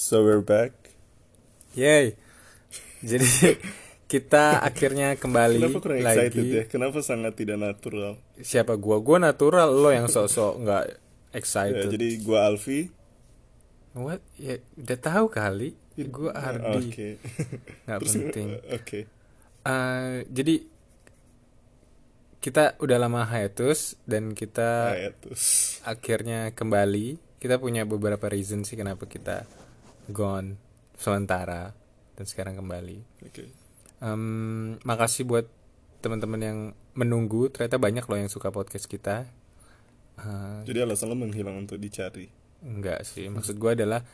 So we're back. Yay. Jadi kita akhirnya kembali Kenapa kurang excited lagi. ya? Kenapa sangat tidak natural? Siapa gua? Gua natural, lo yang sok-sok nggak Ya, excited. jadi gua Alfi. What? Ya udah tahu kali. Gua Oke. Ardi. Nggak Terus, penting. Oke. Eh, jadi kita udah lama hiatus dan kita Hiatus. akhirnya kembali. Kita punya beberapa reason sih kenapa kita gone sementara dan sekarang kembali. Oke. Em, makasih buat teman-teman yang menunggu. Ternyata banyak loh yang suka podcast kita. Eh, Jadi alasan lo menghilang untuk dicari. enggak sih, maksud gue adalah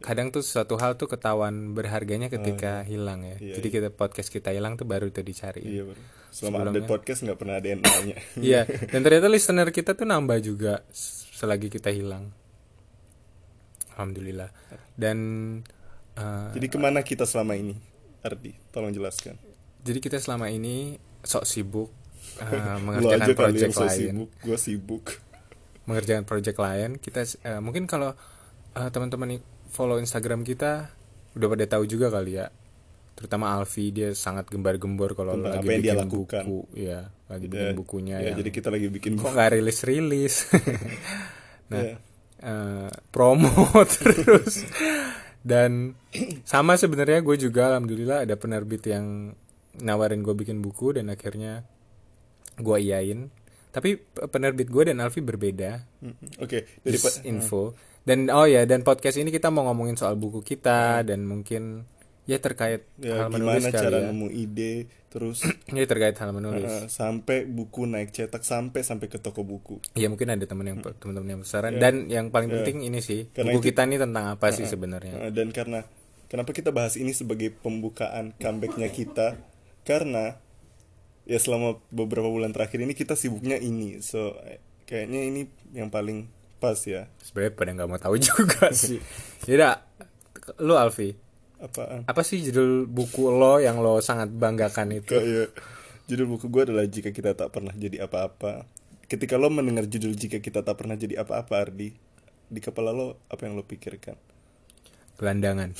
kadang tuh suatu hal tuh ketahuan berharganya ketika hilang ya. Iya, Jadi kita podcast kita hilang tuh baru itu dicari. Iya baru. Selama Sebelumnya. update podcast nggak pernah ada yang nanya. Iya, dan ternyata listener kita tuh nambah juga selagi kita hilang. Alhamdulillah. Dan eh, Jadi ke mana kita selama ini? Ardi, tolong jelaskan. jadi kita selama ini sok sibuk aja mengerjakan so lain. sibuk, gue sibuk. mengerjakan project lain kita eh, mungkin kalau eh, teman-teman follow Instagram kita udah pada tahu juga kali ya terutama Alfi dia sangat gembar-gembor kalau lagi apa yang dia bikin lakukan. buku ya lagi bikin Ya, bukunya ya, yang jadi kita lagi bikin kok nggak rilis-rilis nah Ya. Eh, promo terus. Dan sama sebenarnya gue juga alhamdulillah ada penerbit yang nawarin gue bikin buku dan akhirnya gue iyain tapi penerbit gue dan Alfi berbeda. Mm-mm. Oke, dari daripada info. Dan oh ya dan podcast ini kita mau ngomongin soal buku kita dan mungkin ya terkait ya, hal menulis gimana cara ya. nemu ide, terus ya terkait hal menulis uh, sampai buku naik cetak sampai sampai ke toko buku. ya mungkin ada teman yang teman-teman yang besaran dan yang paling penting ini sih. Karena buku itu- kita ini tentang apa sih sebenarnya Uh, dan karena kenapa kita bahas ini sebagai pembukaan comebacknya kita? Karena ya selama beberapa bulan terakhir ini kita sibuknya ini, so kayaknya ini yang paling pas ya. sebenarnya pada nggak mau tahu juga sih ya lu Alfi Apaan? apa sih judul buku lo yang lo sangat banggakan itu Kayak judul buku gue adalah jika kita tak pernah jadi apa-apa. Ketika lo mendengar judul jika kita tak pernah jadi apa-apa, Ardi, di kepala lo apa yang lo pikirkan? gelandangan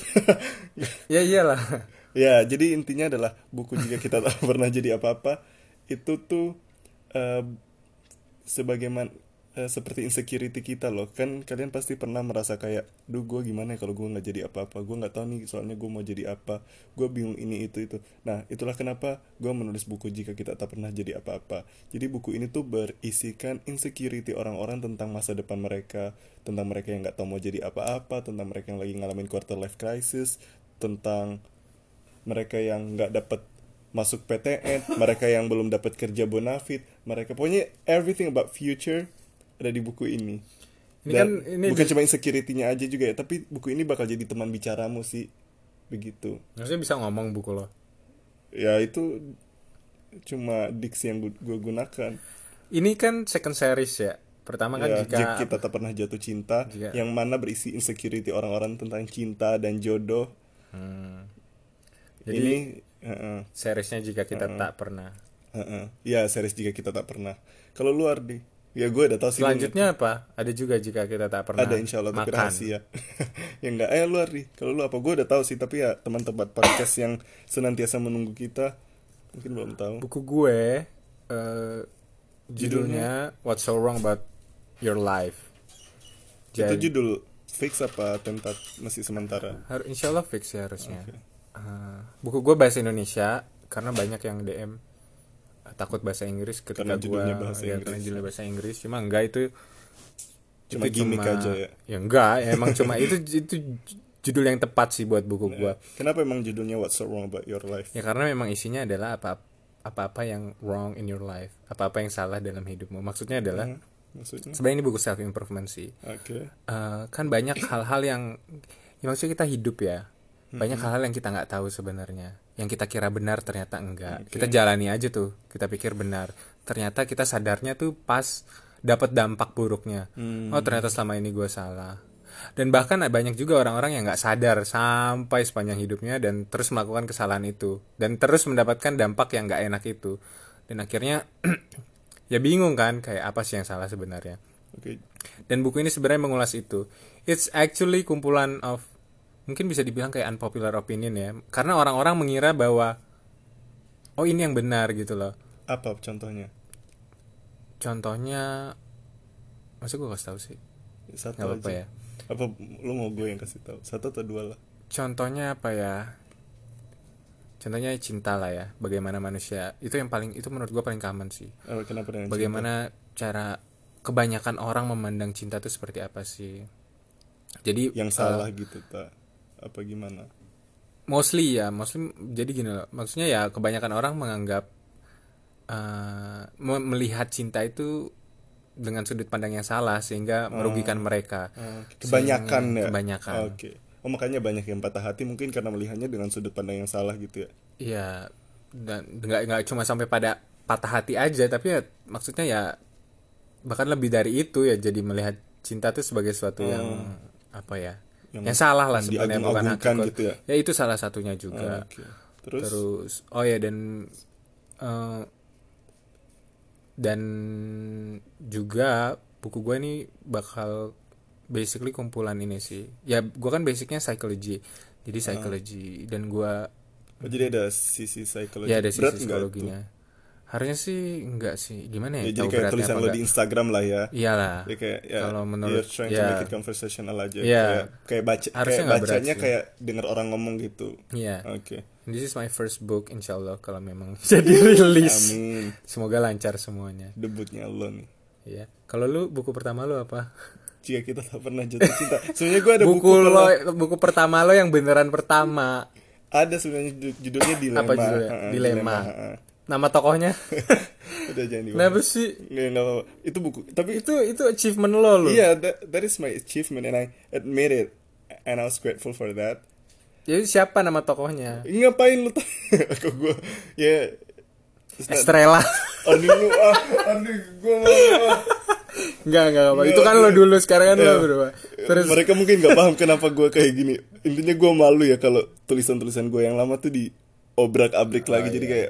ya iyalah Ya, jadi intinya adalah buku jika kita tak pernah jadi apa-apa itu tuh eh, sebagaimana eh, seperti insecurity kita loh kan kalian pasti pernah merasa kayak, duh gue gimana ya kalau gue nggak jadi apa-apa, gue nggak tahu nih soalnya gue mau jadi apa, gue bingung ini itu itu. Nah itulah kenapa gue menulis buku jika kita tak pernah jadi apa-apa. Jadi buku ini tuh berisikan insecurity orang-orang tentang masa depan mereka, tentang mereka yang nggak tahu mau jadi apa-apa, tentang mereka yang lagi ngalamin quarter life crisis, tentang mereka yang nggak dapat masuk PTN, mereka yang belum dapat kerja bonafit, mereka pokoknya everything about future ada di buku ini. Ini Dan kan ini bukan cuma insecurity-nya aja juga ya, tapi buku ini bakal jadi teman bicaramu sih, begitu. maksudnya bisa ngomong buku lo Ya itu cuma diksi yang gue gunakan. ini kan second series ya pertama kan Ya, jika jika kita tak pernah jatuh cinta, Jika- yang mana berisi insecurity orang-orang tentang cinta dan jodoh. Hmm. jadi ini, heeh. seriesnya jika kita tak pernah Heeh. Ya, series jika kita tak pernah. Kalau lu Ardi, ya gue udah tahu sih. selanjutnya apa ada juga jika kita tak pernah ada insya Allah tapi makan rahasia. ya enggak, eh lu Ardi. Kalau lu apa gue udah tahu sih, tapi ya teman tempat podcast yang senantiasa menunggu kita mungkin belum tahu. buku gue eh, judulnya What's So Wrong About Your Life Itu jadi judul fix apa tentat masih sementara? har- insya Allah fix ya harusnya Oke. Eh, buku gue bahasa Indonesia karena banyak yang DM takut bahasa Inggris ketika Karena judulnya bahasa ya, Inggris. karena judulnya bahasa Inggris cuma enggak itu Cuma itu gimmick aja ya. ya enggak ya, emang cuma itu itu judul yang tepat sih buat buku gue Kenapa emang judulnya What's so wrong about your life? ya karena memang isinya adalah apa apa-apa yang wrong in your life apa-apa yang salah dalam hidupmu maksudnya adalah Hmm, maksudnya? sebenarnya ini buku self improvement sih Oke. Eh, kan banyak hal-hal yang ya maksudnya kita hidup ya banyak hal-hal yang kita nggak tahu sebenarnya. Yang kita kira benar ternyata enggak. Kita jalani aja tuh. Kita pikir benar. Ternyata kita sadarnya tuh pas dapat dampak buruknya. Hmm. oh ternyata selama ini gue salah. Dan bahkan banyak juga orang-orang yang nggak sadar sampai sepanjang hidupnya dan terus melakukan kesalahan itu. Dan terus mendapatkan dampak yang nggak enak itu. Dan akhirnya ya bingung kan kayak apa sih yang salah sebenarnya. Oke. dan buku ini sebenarnya mengulas itu. It's actually kumpulan of mungkin bisa dibilang kayak unpopular opinion ya karena orang-orang mengira bahwa oh ini yang benar gitu loh Apa contohnya? contohnya masa gue kasih tahu sih Satu nggak apa-apa aja. ya Apa lu mau gue yang kasih tahu? Satu atau dua lah? contohnya apa ya contohnya cinta lah ya bagaimana manusia itu yang paling itu menurut gue paling common sih Oh, kenapa dengan cinta? bagaimana cara kebanyakan orang memandang cinta itu seperti apa sih jadi yang salah gitu tak? Apa gimana? mostly ya mostly jadi gini loh maksudnya ya kebanyakan orang menganggap me- melihat cinta itu dengan sudut pandang yang salah sehingga merugikan mereka Ah, kebanyakan Sehingga- ya. kebanyakan Oke. Oh makanya banyak yang patah hati mungkin karena melihatnya dengan sudut pandang yang salah gitu ya. Iya, dan nggak nggak cuma sampai pada patah hati aja, tapi ya maksudnya ya bahkan lebih dari itu ya jadi melihat cinta itu sebagai sesuatu yang apa ya, Yang yang, salah lah sebenarnya bukan hakikat. gitu ya. Ya itu salah satunya juga. Oke. Terus, Terus oh ya dan eh, dan juga buku gue ini bakal basically kumpulan ini sih. Ya gue kan basicnya psychology, jadi Ah. psychology dan gue oh, jadi ada sisi psikologi. Ya ada sisi psikologinya. Harusnya sih enggak sih. Gimana ya? Ya, jadi kayak tulisan lo enggak? di Instagram lah ya. Iyalah. Ya kayak ya, Kalau menurut- you're trying to ya. make it conversational aja. Ya. Kayak, kayak baca Harusnya kayak berat bacanya sih. kayak dengar orang ngomong gitu. Iya. Oke. This is my first book insyaallah kalau memang jadi rilis. Amin. Semoga lancar semuanya. Debutnya lo nih. Iya. Kalau lu buku pertama lu apa? Jika kita tak pernah jatuh cinta. Sebenarnya gue ada buku, buku lo kalau- buku pertama lo yang beneran pertama. ada sebenarnya ju- judulnya dilema. Apa judulnya? Dilema. ha-ha. Nama tokohnya? Udah jangan dibahas. Kenapa sih? Nggak, nggak apa-apa. Itu buku. Tapi Itu itu achievement lo lo. Iya, that, that is my achievement and I admit it and I was grateful for that. Jadi siapa nama tokohnya? Ngapain lu tanya ke gue? Ya, not- Estrella. aduh lu ah, aduh gue Enggak, enggak apa. Itu kan lo dulu, sekarang kan Iya. lo berdua. Terus mereka mungkin nggak paham kenapa gue kayak gini. Intinya gue malu ya kalau tulisan-tulisan gue yang lama tuh di obrak abrik Oh, lagi jadi iya. kayak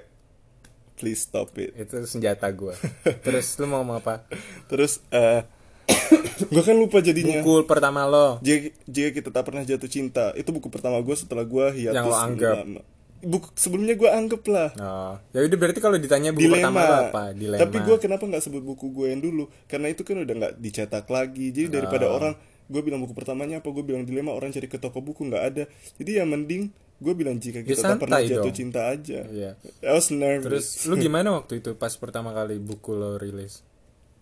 please stop it. itu senjata gua. Terus lu mau ngomong apa? Terus eh gue kan lupa jadinya. Buku pertama lo. Jika, jika kita tak pernah jatuh cinta itu buku pertama gue setelah gue hiatus Yang lo anggap. lama. buku sebelumnya gue anggap lah Oh, ya udah berarti kalau ditanya buku pertama lo dilema. apa? Dilema. Tapi gue kenapa nggak sebut buku gue yang dulu? Karena itu kan udah nggak dicetak lagi. Jadi daripada Ah. orang gue bilang buku pertamanya apa, gue bilang dilema orang cari ke toko buku nggak ada. Jadi ya mending gue bilang jika kita tak santai pernah jatuh dong. cinta aja. Iya. I was nervous. Terus lu gimana waktu itu pas pertama kali buku lo rilis?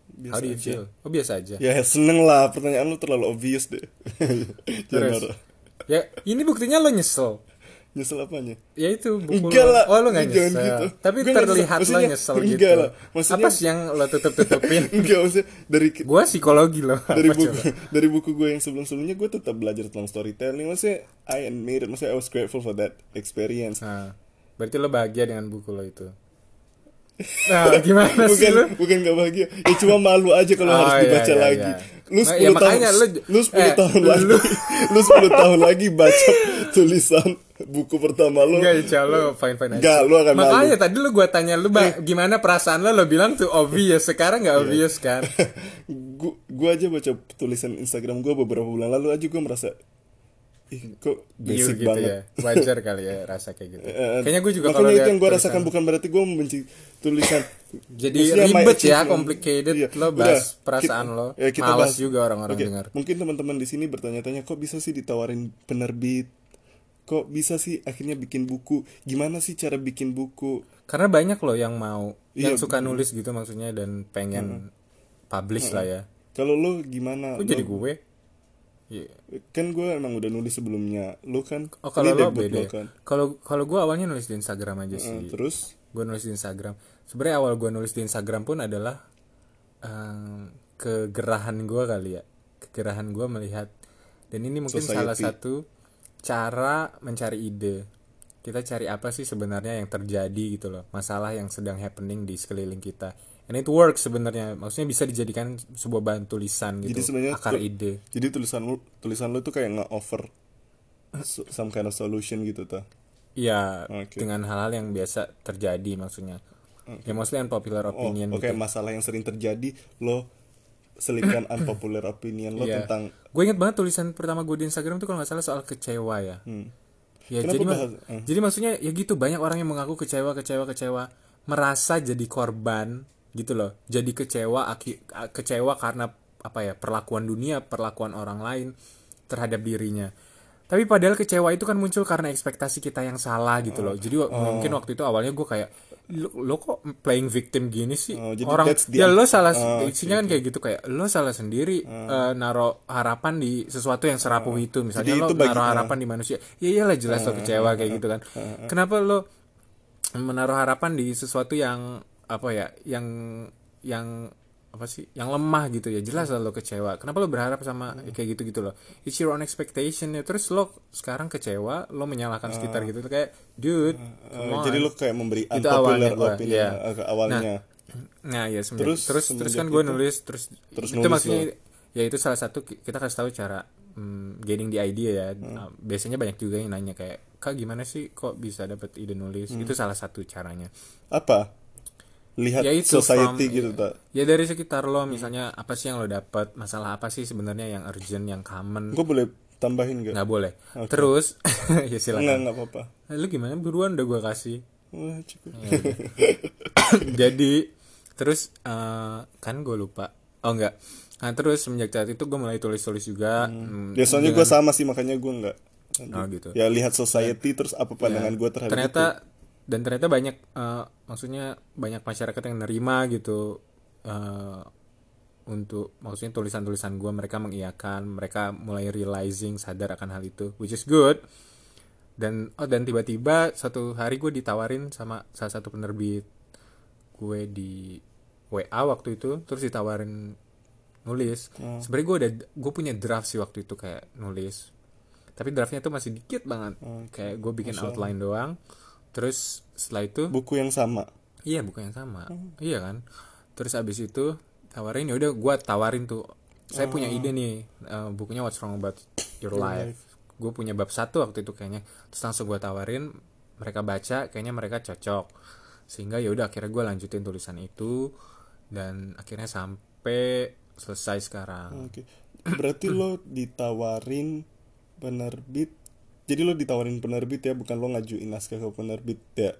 biasa How do you aja. feel? Oh biasa aja. Ya seneng lah. Pertanyaan lu terlalu obvious deh. Terus? Ya, ini buktinya lo nyesel. Nyesel apanya? Ya itu buku Enggak lo. lah. Oh lo gak nyesel. gitu. Tapi Gua terlihat nyesel. lo nyesel enggak gitu. lah. Maksudnya- Apa sih yang lo tutup-tutupin? Enggak maksudnya dari gua psikologi lo. dari buku coba? dari buku gue yang sebelum sebelumnya gue tetap belajar tentang storytelling maksudnya I admit it maksudnya I was grateful for that experience Nah, berarti lo bahagia dengan buku lo itu. Nah, gimana sih bukan lo? bukan gak bahagia ya cuma malu aja kalau Oh, harus iya, dibaca iya, lagi iya. lu Nah, 10 ya, tahun lu- lu 10 eh, tahun lu- lagi lu 10 tahun lagi baca tulisan buku pertama lu Enggak, insya Allah fine fine aja. Enggak, lu akan Makanya malu. tadi lu gua tanya lu ba- gimana perasaan lo, lo bilang tuh obvious. Sekarang Iya. nggak obvious kan? gua, gua aja baca tulisan Instagram gue beberapa bulan lalu aja gue merasa ih kok Iya basic gitu banget ya. Wajar kali ya rasa kayak gitu. Eh, Kayaknya gue juga makanya kalau itu yang gue rasakan bukan berarti gue membenci tulisan Jadi Maksudnya ribet ya, complicated. Iya. Lo Udah, bahas perasaan kita- lo. ya, kita Malas bahas. juga orang-orang Oke, dengar. Mungkin teman-teman di sini bertanya-tanya kok bisa sih ditawarin penerbit? Kok bisa sih akhirnya bikin buku? Gimana sih cara bikin buku? Karena banyak loh yang mau, Iya, yang suka nulis gitu maksudnya dan pengen publish lah ya. Kalau lo gimana? Lo- jadi gue? Iya. Kan gue emang udah nulis sebelumnya. Lo kan? Oh kalau lo beda. ya? kan. Kalau kalau gue awalnya nulis di Instagram aja sih. terus? gue nulis di Instagram sebenarnya awal gue nulis di Instagram pun adalah em, kegerahan gue kali ya kegerahan gue melihat dan ini mungkin Society. salah satu cara mencari ide. Kita cari apa sih sebenarnya yang terjadi gitu loh. Masalah yang sedang happening di sekeliling kita. And it works sebenarnya. Maksudnya bisa dijadikan sebuah bahan tulisan gitu Jadi sebenarnya akar tu- ide. Jadi tulisan lo, tulisan lo tuh kayak nge-offer so- some kind of solution gitu tuh. Iya Oke. dengan hal-hal yang biasa terjadi maksudnya. Ya mostly unpopular Oh, opinion oke gitu. masalah yang sering terjadi lo selipkan unpopular opinion lo Iya. tentang gue inget banget tulisan pertama gue di Instagram tuh kalau nggak salah soal kecewa ya ya Kenapa jadi ma- eh. jadi maksudnya ya gitu banyak orang yang mengaku kecewa kecewa kecewa merasa jadi korban gitu loh jadi kecewa aki- kecewa karena apa ya perlakuan dunia perlakuan orang lain terhadap dirinya tapi padahal kecewa itu kan muncul karena ekspektasi kita yang salah gitu loh. Jadi wa- mungkin waktu itu awalnya gue kayak lo, lo kok playing victim gini sih? Oh, jadi orang ya lo salah Oh, isinya kan kayak gitu kayak lo salah sendiri eh, naro harapan di sesuatu yang serapuh itu. Misalnya Jadi lo itu bagi- naruh harapan di manusia. Ya iyalah jelas lo kecewa kayak gitu kan. kenapa lo menaruh harapan di sesuatu yang apa ya yang yang apa sih yang lemah gitu ya jelas lah lo kecewa kenapa lo berharap sama kayak gitu gitu loh it's your own expectation ya terus lo sekarang kecewa lo menyalahkan sekitar gitu kayak dude come on. jadi lo kayak memberi Itu awalnya gua, opinion iya. eh, ke awalnya Nah, ya semenjak- Terus terus terus, kan gue nulis terus, terus itu nulis maksudnya ya itu salah satu ki- kita kasih tahu cara hmm, getting the idea ya. Hmm. Nah, biasanya banyak juga yang nanya kayak kak gimana sih kok bisa dapet ide nulis? Hmm. Itu salah satu caranya. apa lihat Ya itu society from- gitu tak Ya dari sekitar lo misalnya apa sih yang lo dapat? Masalah apa sih sebenarnya yang urgent, yang common? gue boleh tambahin gak Nggak boleh. Terus ya silakan. enggak apa-apa. Eh, Lu gimana? Buruan udah gue kasih. Wah, cukup. Jadi terus eh, kan gue lupa. Oh enggak nah terus semenjak saat itu gue mulai tulis tulis juga. Hmm, biasanya gue sama sih makanya gue enggak oh gitu. Ya lihat society terus apa pandangan gue terhadap ternyata itu dan ternyata banyak eh, maksudnya banyak masyarakat yang nerima gitu eh, untuk maksudnya tulisan-tulisan gue mereka mengiyakan mereka mulai realizing sadar akan hal itu which is good. Dan oh dan tiba-tiba satu hari gue ditawarin sama salah satu penerbit gue di WA waktu itu terus ditawarin nulis. Sebenarnya gue udah gue punya draft sih waktu itu kayak nulis. Tapi draftnya tuh masih dikit banget. Kayak gue bikin outline doang terus setelah itu buku yang sama? Iya buku yang sama. Iya kan? Terus abis itu tawarin ya udah gue tawarin tuh. Saya punya ide nih eh, bukunya What's Wrong About Your Life. Gue punya bab satu waktu itu kayaknya. Terus langsung gue tawarin mereka baca kayaknya mereka cocok. Sehingga ya udah akhirnya gue lanjutin tulisan itu dan akhirnya sampai selesai sekarang. Oke. Berarti lo ditawarin penerbit. Jadi lo ditawarin penerbit ya, bukan lo ngajuin naskah ke penerbit ya.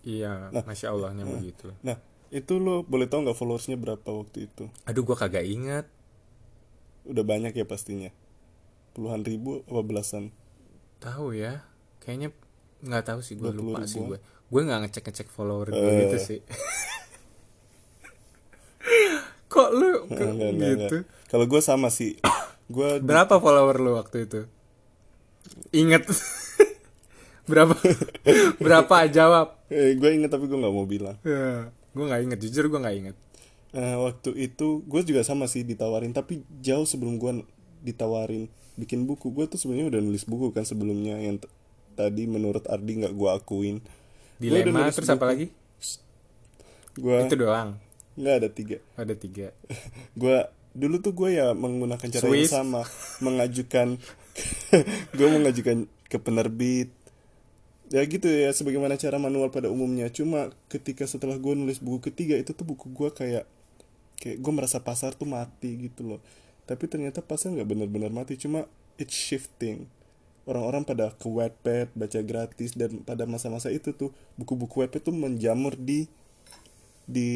iya masya allahnya begitu Nah, itu lo boleh tahu nggak followersnya berapa waktu itu? aduh gue kagak ingat Udah banyak ya pastinya. Puluhan ribu apa belasan? tahu ya kayaknya nggak tahu sih gue 20 lupa sih ribuan. gue gue nggak ngecek ngecek follower gue Eh. gitu sih kok lu Enggak, enggak, gitu. Kalau gue sama sih. Gue berapa follower lu waktu itu inget berapa? Berapa? Jawab. Eh, gue inget tapi gue nggak mau bilang. ya gue nggak inget jujur gue nggak inget Eh, waktu itu gue juga sama sih ditawarin tapi jauh sebelum gue ditawarin bikin buku gue tuh sebenarnya udah nulis buku kan sebelumnya yang tadi menurut Ardi nggak gue akuin. Gua dilema nulis terus apa buku. lagi gue itu doang? Nggak ada tiga. Ada tiga. Gue dulu tuh gue ya menggunakan cara Swiss. yang sama mengajukan gue mengajukan ke penerbit. Ya gitu ya sebagaimana cara manual pada umumnya. Cuma ketika setelah gue nulis buku ketiga itu tuh buku gue kayak kayak gue merasa pasar tuh mati gitu loh. Tapi ternyata pasar nggak benar-benar mati cuma it's shifting. Orang-orang pada ke Wattpad baca gratis dan pada masa-masa itu tuh buku-buku Wattpad tuh menjamur di di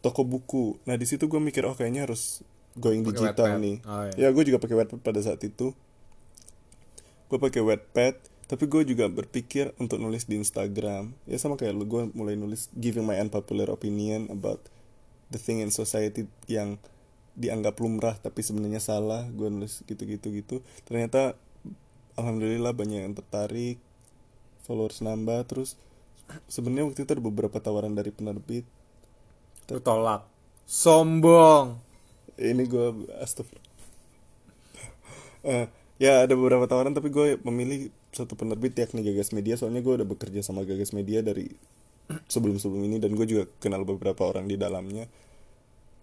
toko buku. Nah di situ gue mikir oh kayaknya harus going Pakai digital Wattpad. nih. Oh, iya. Ya gue juga pakai Wattpad pada saat itu. Gue pakai Wattpad, tapi gue juga berpikir untuk nulis di Instagram. Ya sama kayak lu, gue mulai nulis giving my unpopular opinion about the thing in society yang dianggap lumrah tapi sebenarnya salah. Gue nulis gitu-gitu gitu. Ternyata alhamdulillah banyak yang tertarik, followers nambah terus sebenarnya waktu itu ada beberapa tawaran dari penerbit lu tolak sombong ini gue astagfirullah Eh, ya ada beberapa tawaran tapi gue memilih satu penerbit yakni Gagas Media. Soalnya gue udah bekerja sama Gagas Media dari sebelum-sebelum ini dan gue juga kenal beberapa orang di dalamnya.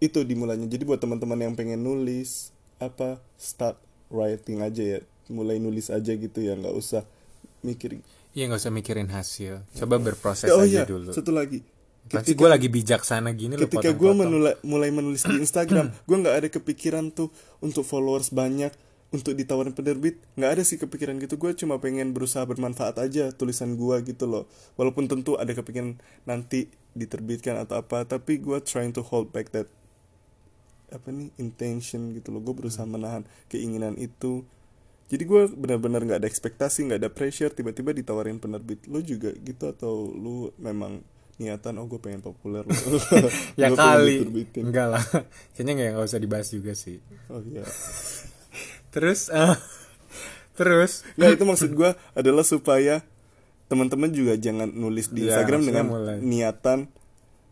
Itu dimulainya. Jadi buat teman-teman yang pengen nulis apa start writing aja ya. Mulai nulis aja gitu ya nggak usah mikir Iya nggak usah mikirin hasil. Coba berproses oh aja iya dulu. satu lagi Pasti gue lagi bijaksana gini ketika gue mulai menulis di Instagram gue nggak ada kepikiran tuh untuk followers banyak untuk ditawarin penerbit. Nggak ada sih kepikiran gitu. Gue cuma pengen berusaha bermanfaat aja tulisan gue gitu loh. Walaupun tentu ada kepikiran nanti diterbitkan atau apa tapi gue trying to hold back that apa nih intention gitu loh. Gue berusaha menahan keinginan itu. Jadi gue benar-benar nggak ada ekspektasi nggak ada pressure tiba-tiba ditawarin penerbit. Lo juga gitu atau lu memang niatan oh gue pengen populer. Ya kali. enggak lah. Kayaknya nggak nggak usah dibahas juga sih. Oh iya. Terus eh, terus. Nggak itu maksud gue adalah supaya teman-teman juga jangan nulis di Iya, Instagram dengan mulai. niatan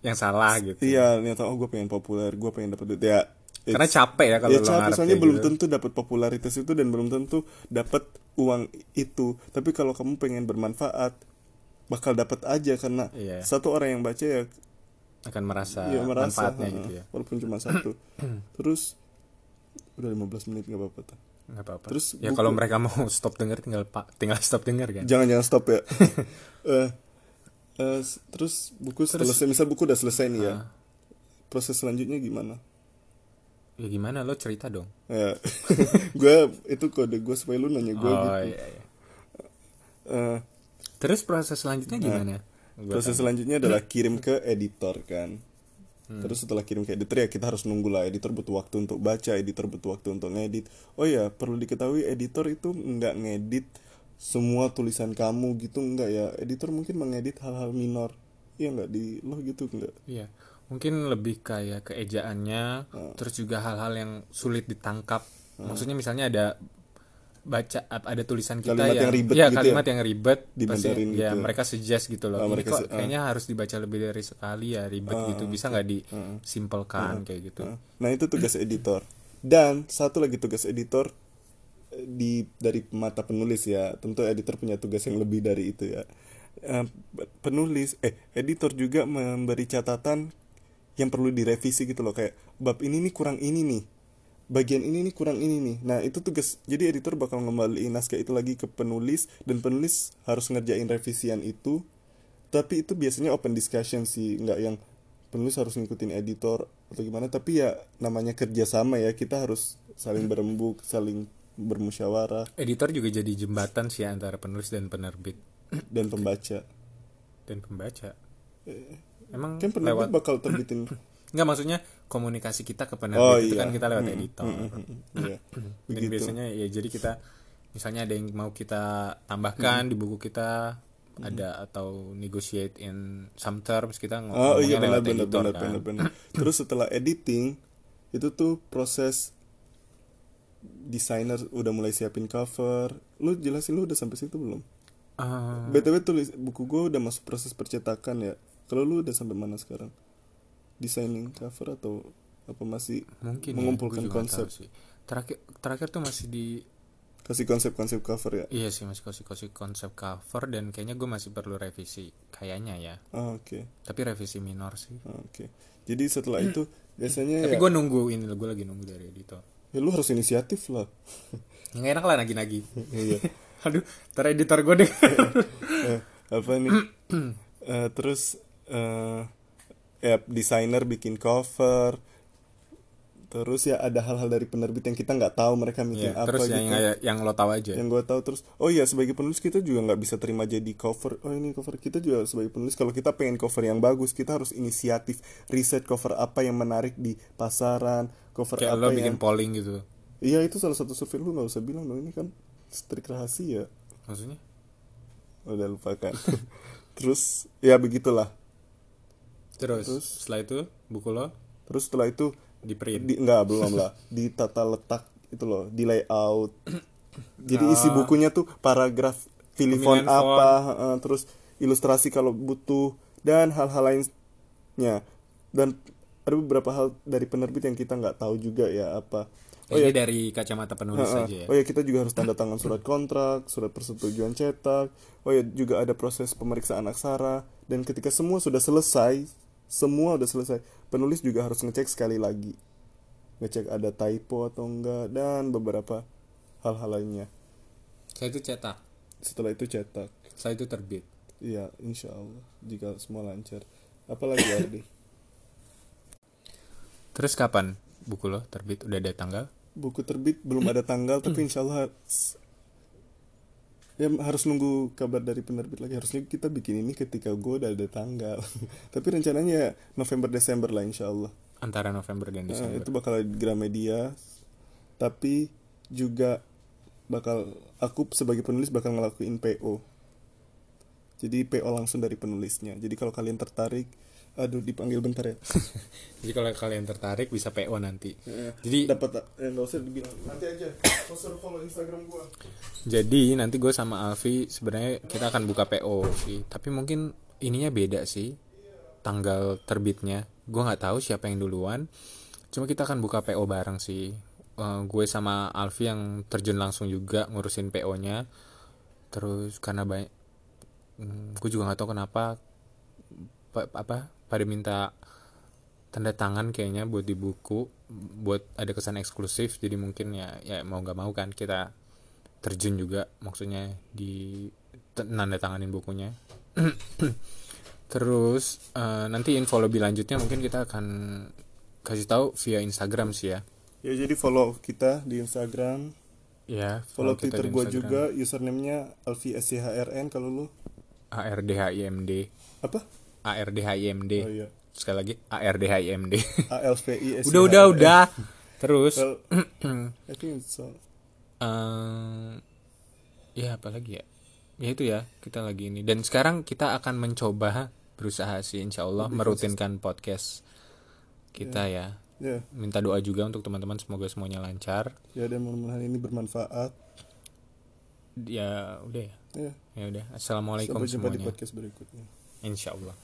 yang salah gitu. Iya niatan oh gue pengen populer gue pengen dapat duit. Ya karena capek ya kalau ya capek soalnya belum gitu. tentu dapat popularitas itu dan belum tentu dapat uang itu. Tapi kalau kamu pengen bermanfaat bakal dapat aja karena Iya. satu orang yang baca ya akan merasa, ya merasa. manfaatnya ha, gitu ya. Walaupun cuma satu. Terus udah 15 menit nggak apa-apa tuh. nggak apa-apa. Terus ya buku- kalau mereka mau stop denger tinggal pak tinggal stop denger kan? Jangan jangan stop ya. Eh, s- terus buku selesai. Misal buku udah selesai nih ya. Ah. proses selanjutnya gimana? Ya gimana? Lo cerita dong. Ya. Gue itu kode gue supaya lu nanya gue oh gitu. iya, iya. Eh, terus proses selanjutnya gimana? Gua proses selanjutnya adalah kirim ke editor kan? Terus setelah kirim ke editor ya kita harus nunggu lah. Editor butuh waktu untuk baca editor butuh waktu untuk ngedit. Oh ya perlu diketahui editor itu nggak ngedit semua tulisan kamu gitu nggak ya? Editor mungkin mengedit hal-hal minor. Iya nggak? Di lo gitu nggak? Iya, mungkin lebih kayak keejaannya, terus juga hal-hal yang sulit ditangkap. Maksudnya misalnya ada baca ada tulisan kita Kalimat yang ribet ya gitu kalimat yang ribet, pasti- ya gitu. mereka suggest gitu loh. Oh, Ini mereka kok ah. kayaknya harus dibaca lebih dari sekali ya ribet gitu, bisa nggak disimpelkan kayak gitu. Nah itu tugas editor. Dan satu lagi tugas editor eh, di dari mata penulis ya. Tentu editor punya tugas yang lebih dari itu ya. Eh, penulis eh editor juga memberi catatan yang perlu direvisi gitu loh kayak bab ini nih kurang ini nih. Bagian ini nih kurang ini nih. Nah, itu tugas. Jadi editor bakal ngembaliin naskah itu lagi ke penulis dan penulis harus ngerjain revisian itu. Tapi itu biasanya open discussion sih, nggak yang penulis harus ngikutin editor atau gimana tapi ya namanya kerjasama ya kita harus saling berembuk saling bermusyawarah Editor juga jadi jembatan sih antara penulis dan penerbit dan pembaca dan pembaca. Emang kan penerbit lewat bakal terbitin Nggak maksudnya komunikasi kita ke Oh, penerbit itu iya. kan kita lewat editor. Iya, Dan biasanya ya jadi kita misalnya ada yang mau kita tambahkan di buku kita ada atau negotiate in some terms kita ng- oh iya lewat benar editor benar kan. benar benar. Terus setelah editing itu tuh proses desainer udah mulai siapin cover. Lu jelasin lu udah sampai situ belum? Ah, btw tulis buku gue udah masuk proses percetakan ya. Kalau lu udah sampai mana sekarang designing cover atau apa masih mungkin ya, mengumpulkan nggak konsep sih. Terakhir terakhir tuh masih di kasih konsep-konsep cover ya iya sih masih kasih kasih konsep cover dan kayaknya gue masih perlu revisi kayaknya ya. Ah, oke Tapi revisi minor sih. Ah, oke jadi setelah itu biasanya Tapi ya, gue nunggu ini gue lagi nunggu dari editor. ya lu harus inisiatif lah Yang enak lah nagi-nagi. iya Aduh, ntar editor gue deh. Eh, apa nih Eh, terus eh ya desainer bikin cover. Terus ya ada hal-hal dari penerbit yang kita nggak tahu mereka bikin Iya, apa terus gitu. yang yang, yang lo tahu aja. yang gue tahu terus oh iya sebagai penulis kita juga nggak bisa terima jadi cover. Oh ini cover kita juga sebagai penulis. Kalau kita pengen cover yang bagus kita harus inisiatif riset cover apa yang menarik di pasaran cover Kayak apa lo yang bikin polling gitu. iya itu salah satu survei lu nggak usah bilang dong ini kan strik rahasia. Maksudnya? udah lupakan terus ya begitulah Terus, Terus? setelah itu buku lo terus setelah itu di print. di, enggak belum lah ditata letak itu loh di layout jadi isi bukunya tuh paragraf pilih font Ah. Apa heeh, terus ilustrasi kalau butuh dan hal-hal lainnya dan ada beberapa hal dari penerbit yang kita nggak tahu juga ya apa Oh Ini dari kacamata penulis aja ya. Oh ya kita juga harus tanda tangan surat kontrak, surat persetujuan cetak. Oh ya juga ada proses pemeriksaan aksara dan ketika semua sudah selesai, semua udah selesai, penulis juga harus ngecek sekali lagi. Ngecek ada typo atau enggak dan beberapa hal-hal lainnya. Setelah itu cetak. Setelah itu cetak. Setelah itu terbit. Iya, insya Allah jika semua lancar. apalagi Ardi Terus kapan buku lo terbit? Udah ada tanggal? buku terbit belum ada tanggal tapi insya Allah ya harus nunggu kabar dari penerbit lagi. Harusnya kita bikin ini ketika gue udah ada tanggal. Tapi rencananya November Desember lah insya Allah. Antara November dan Nah, Desember. itu bakal di Gramedia. Tapi juga bakal aku sebagai penulis bakal ngelakuin PO jadi PO langsung dari penulisnya. Jadi kalau kalian tertarik aduh dipanggil bentar ya Jadi kalau kalian tertarik bisa PO nanti. Jadi Jadi dapat nggak usah dibilang nanti aja usah follow Instagram gua jadi nanti gue sama Alfi sebenarnya kita akan buka PO sih. Tapi mungkin ininya beda sih. Tanggal terbitnya. Gue nggak tahu siapa yang duluan. Cuma kita akan buka PO bareng sih. Eh, gue sama Alfi yang terjun langsung juga ngurusin PO-nya. Terus karena banyak gue juga nggak tahu kenapa pa- apa pada minta tanda tangan kayaknya buat di buku buat ada kesan eksklusif. Jadi mungkin ya ya mau nggak mau kan kita terjun juga maksudnya di t- nanda tanganin bukunya. Terus eh, nanti info lebih lanjutnya mungkin kita akan kasih tahu via Instagram sih ya. Ya jadi follow kita di Instagram. Ya follow kita Twitter Instagram. juga username-nya Alfi SCHRN kalau lu. ARDHIMD apa ARDHIMD oh iya. Sekali lagi ARDHIMD ALVI udah udah udah. Terus. Well, I think so eh ya apa lagi ya? Ya itu ya kita lagi ini. Dan sekarang kita akan mencoba berusaha sih insya Allah merutinkan podcast kita ya. Ya. Minta doa juga untuk teman-teman semoga semuanya lancar. Ya dan mudah-mudahan ini bermanfaat. Ya udah ya. Ya. Ya udah. Assalamualaikum sampai jumpa di semuanya. podcast berikutnya. Insya Allah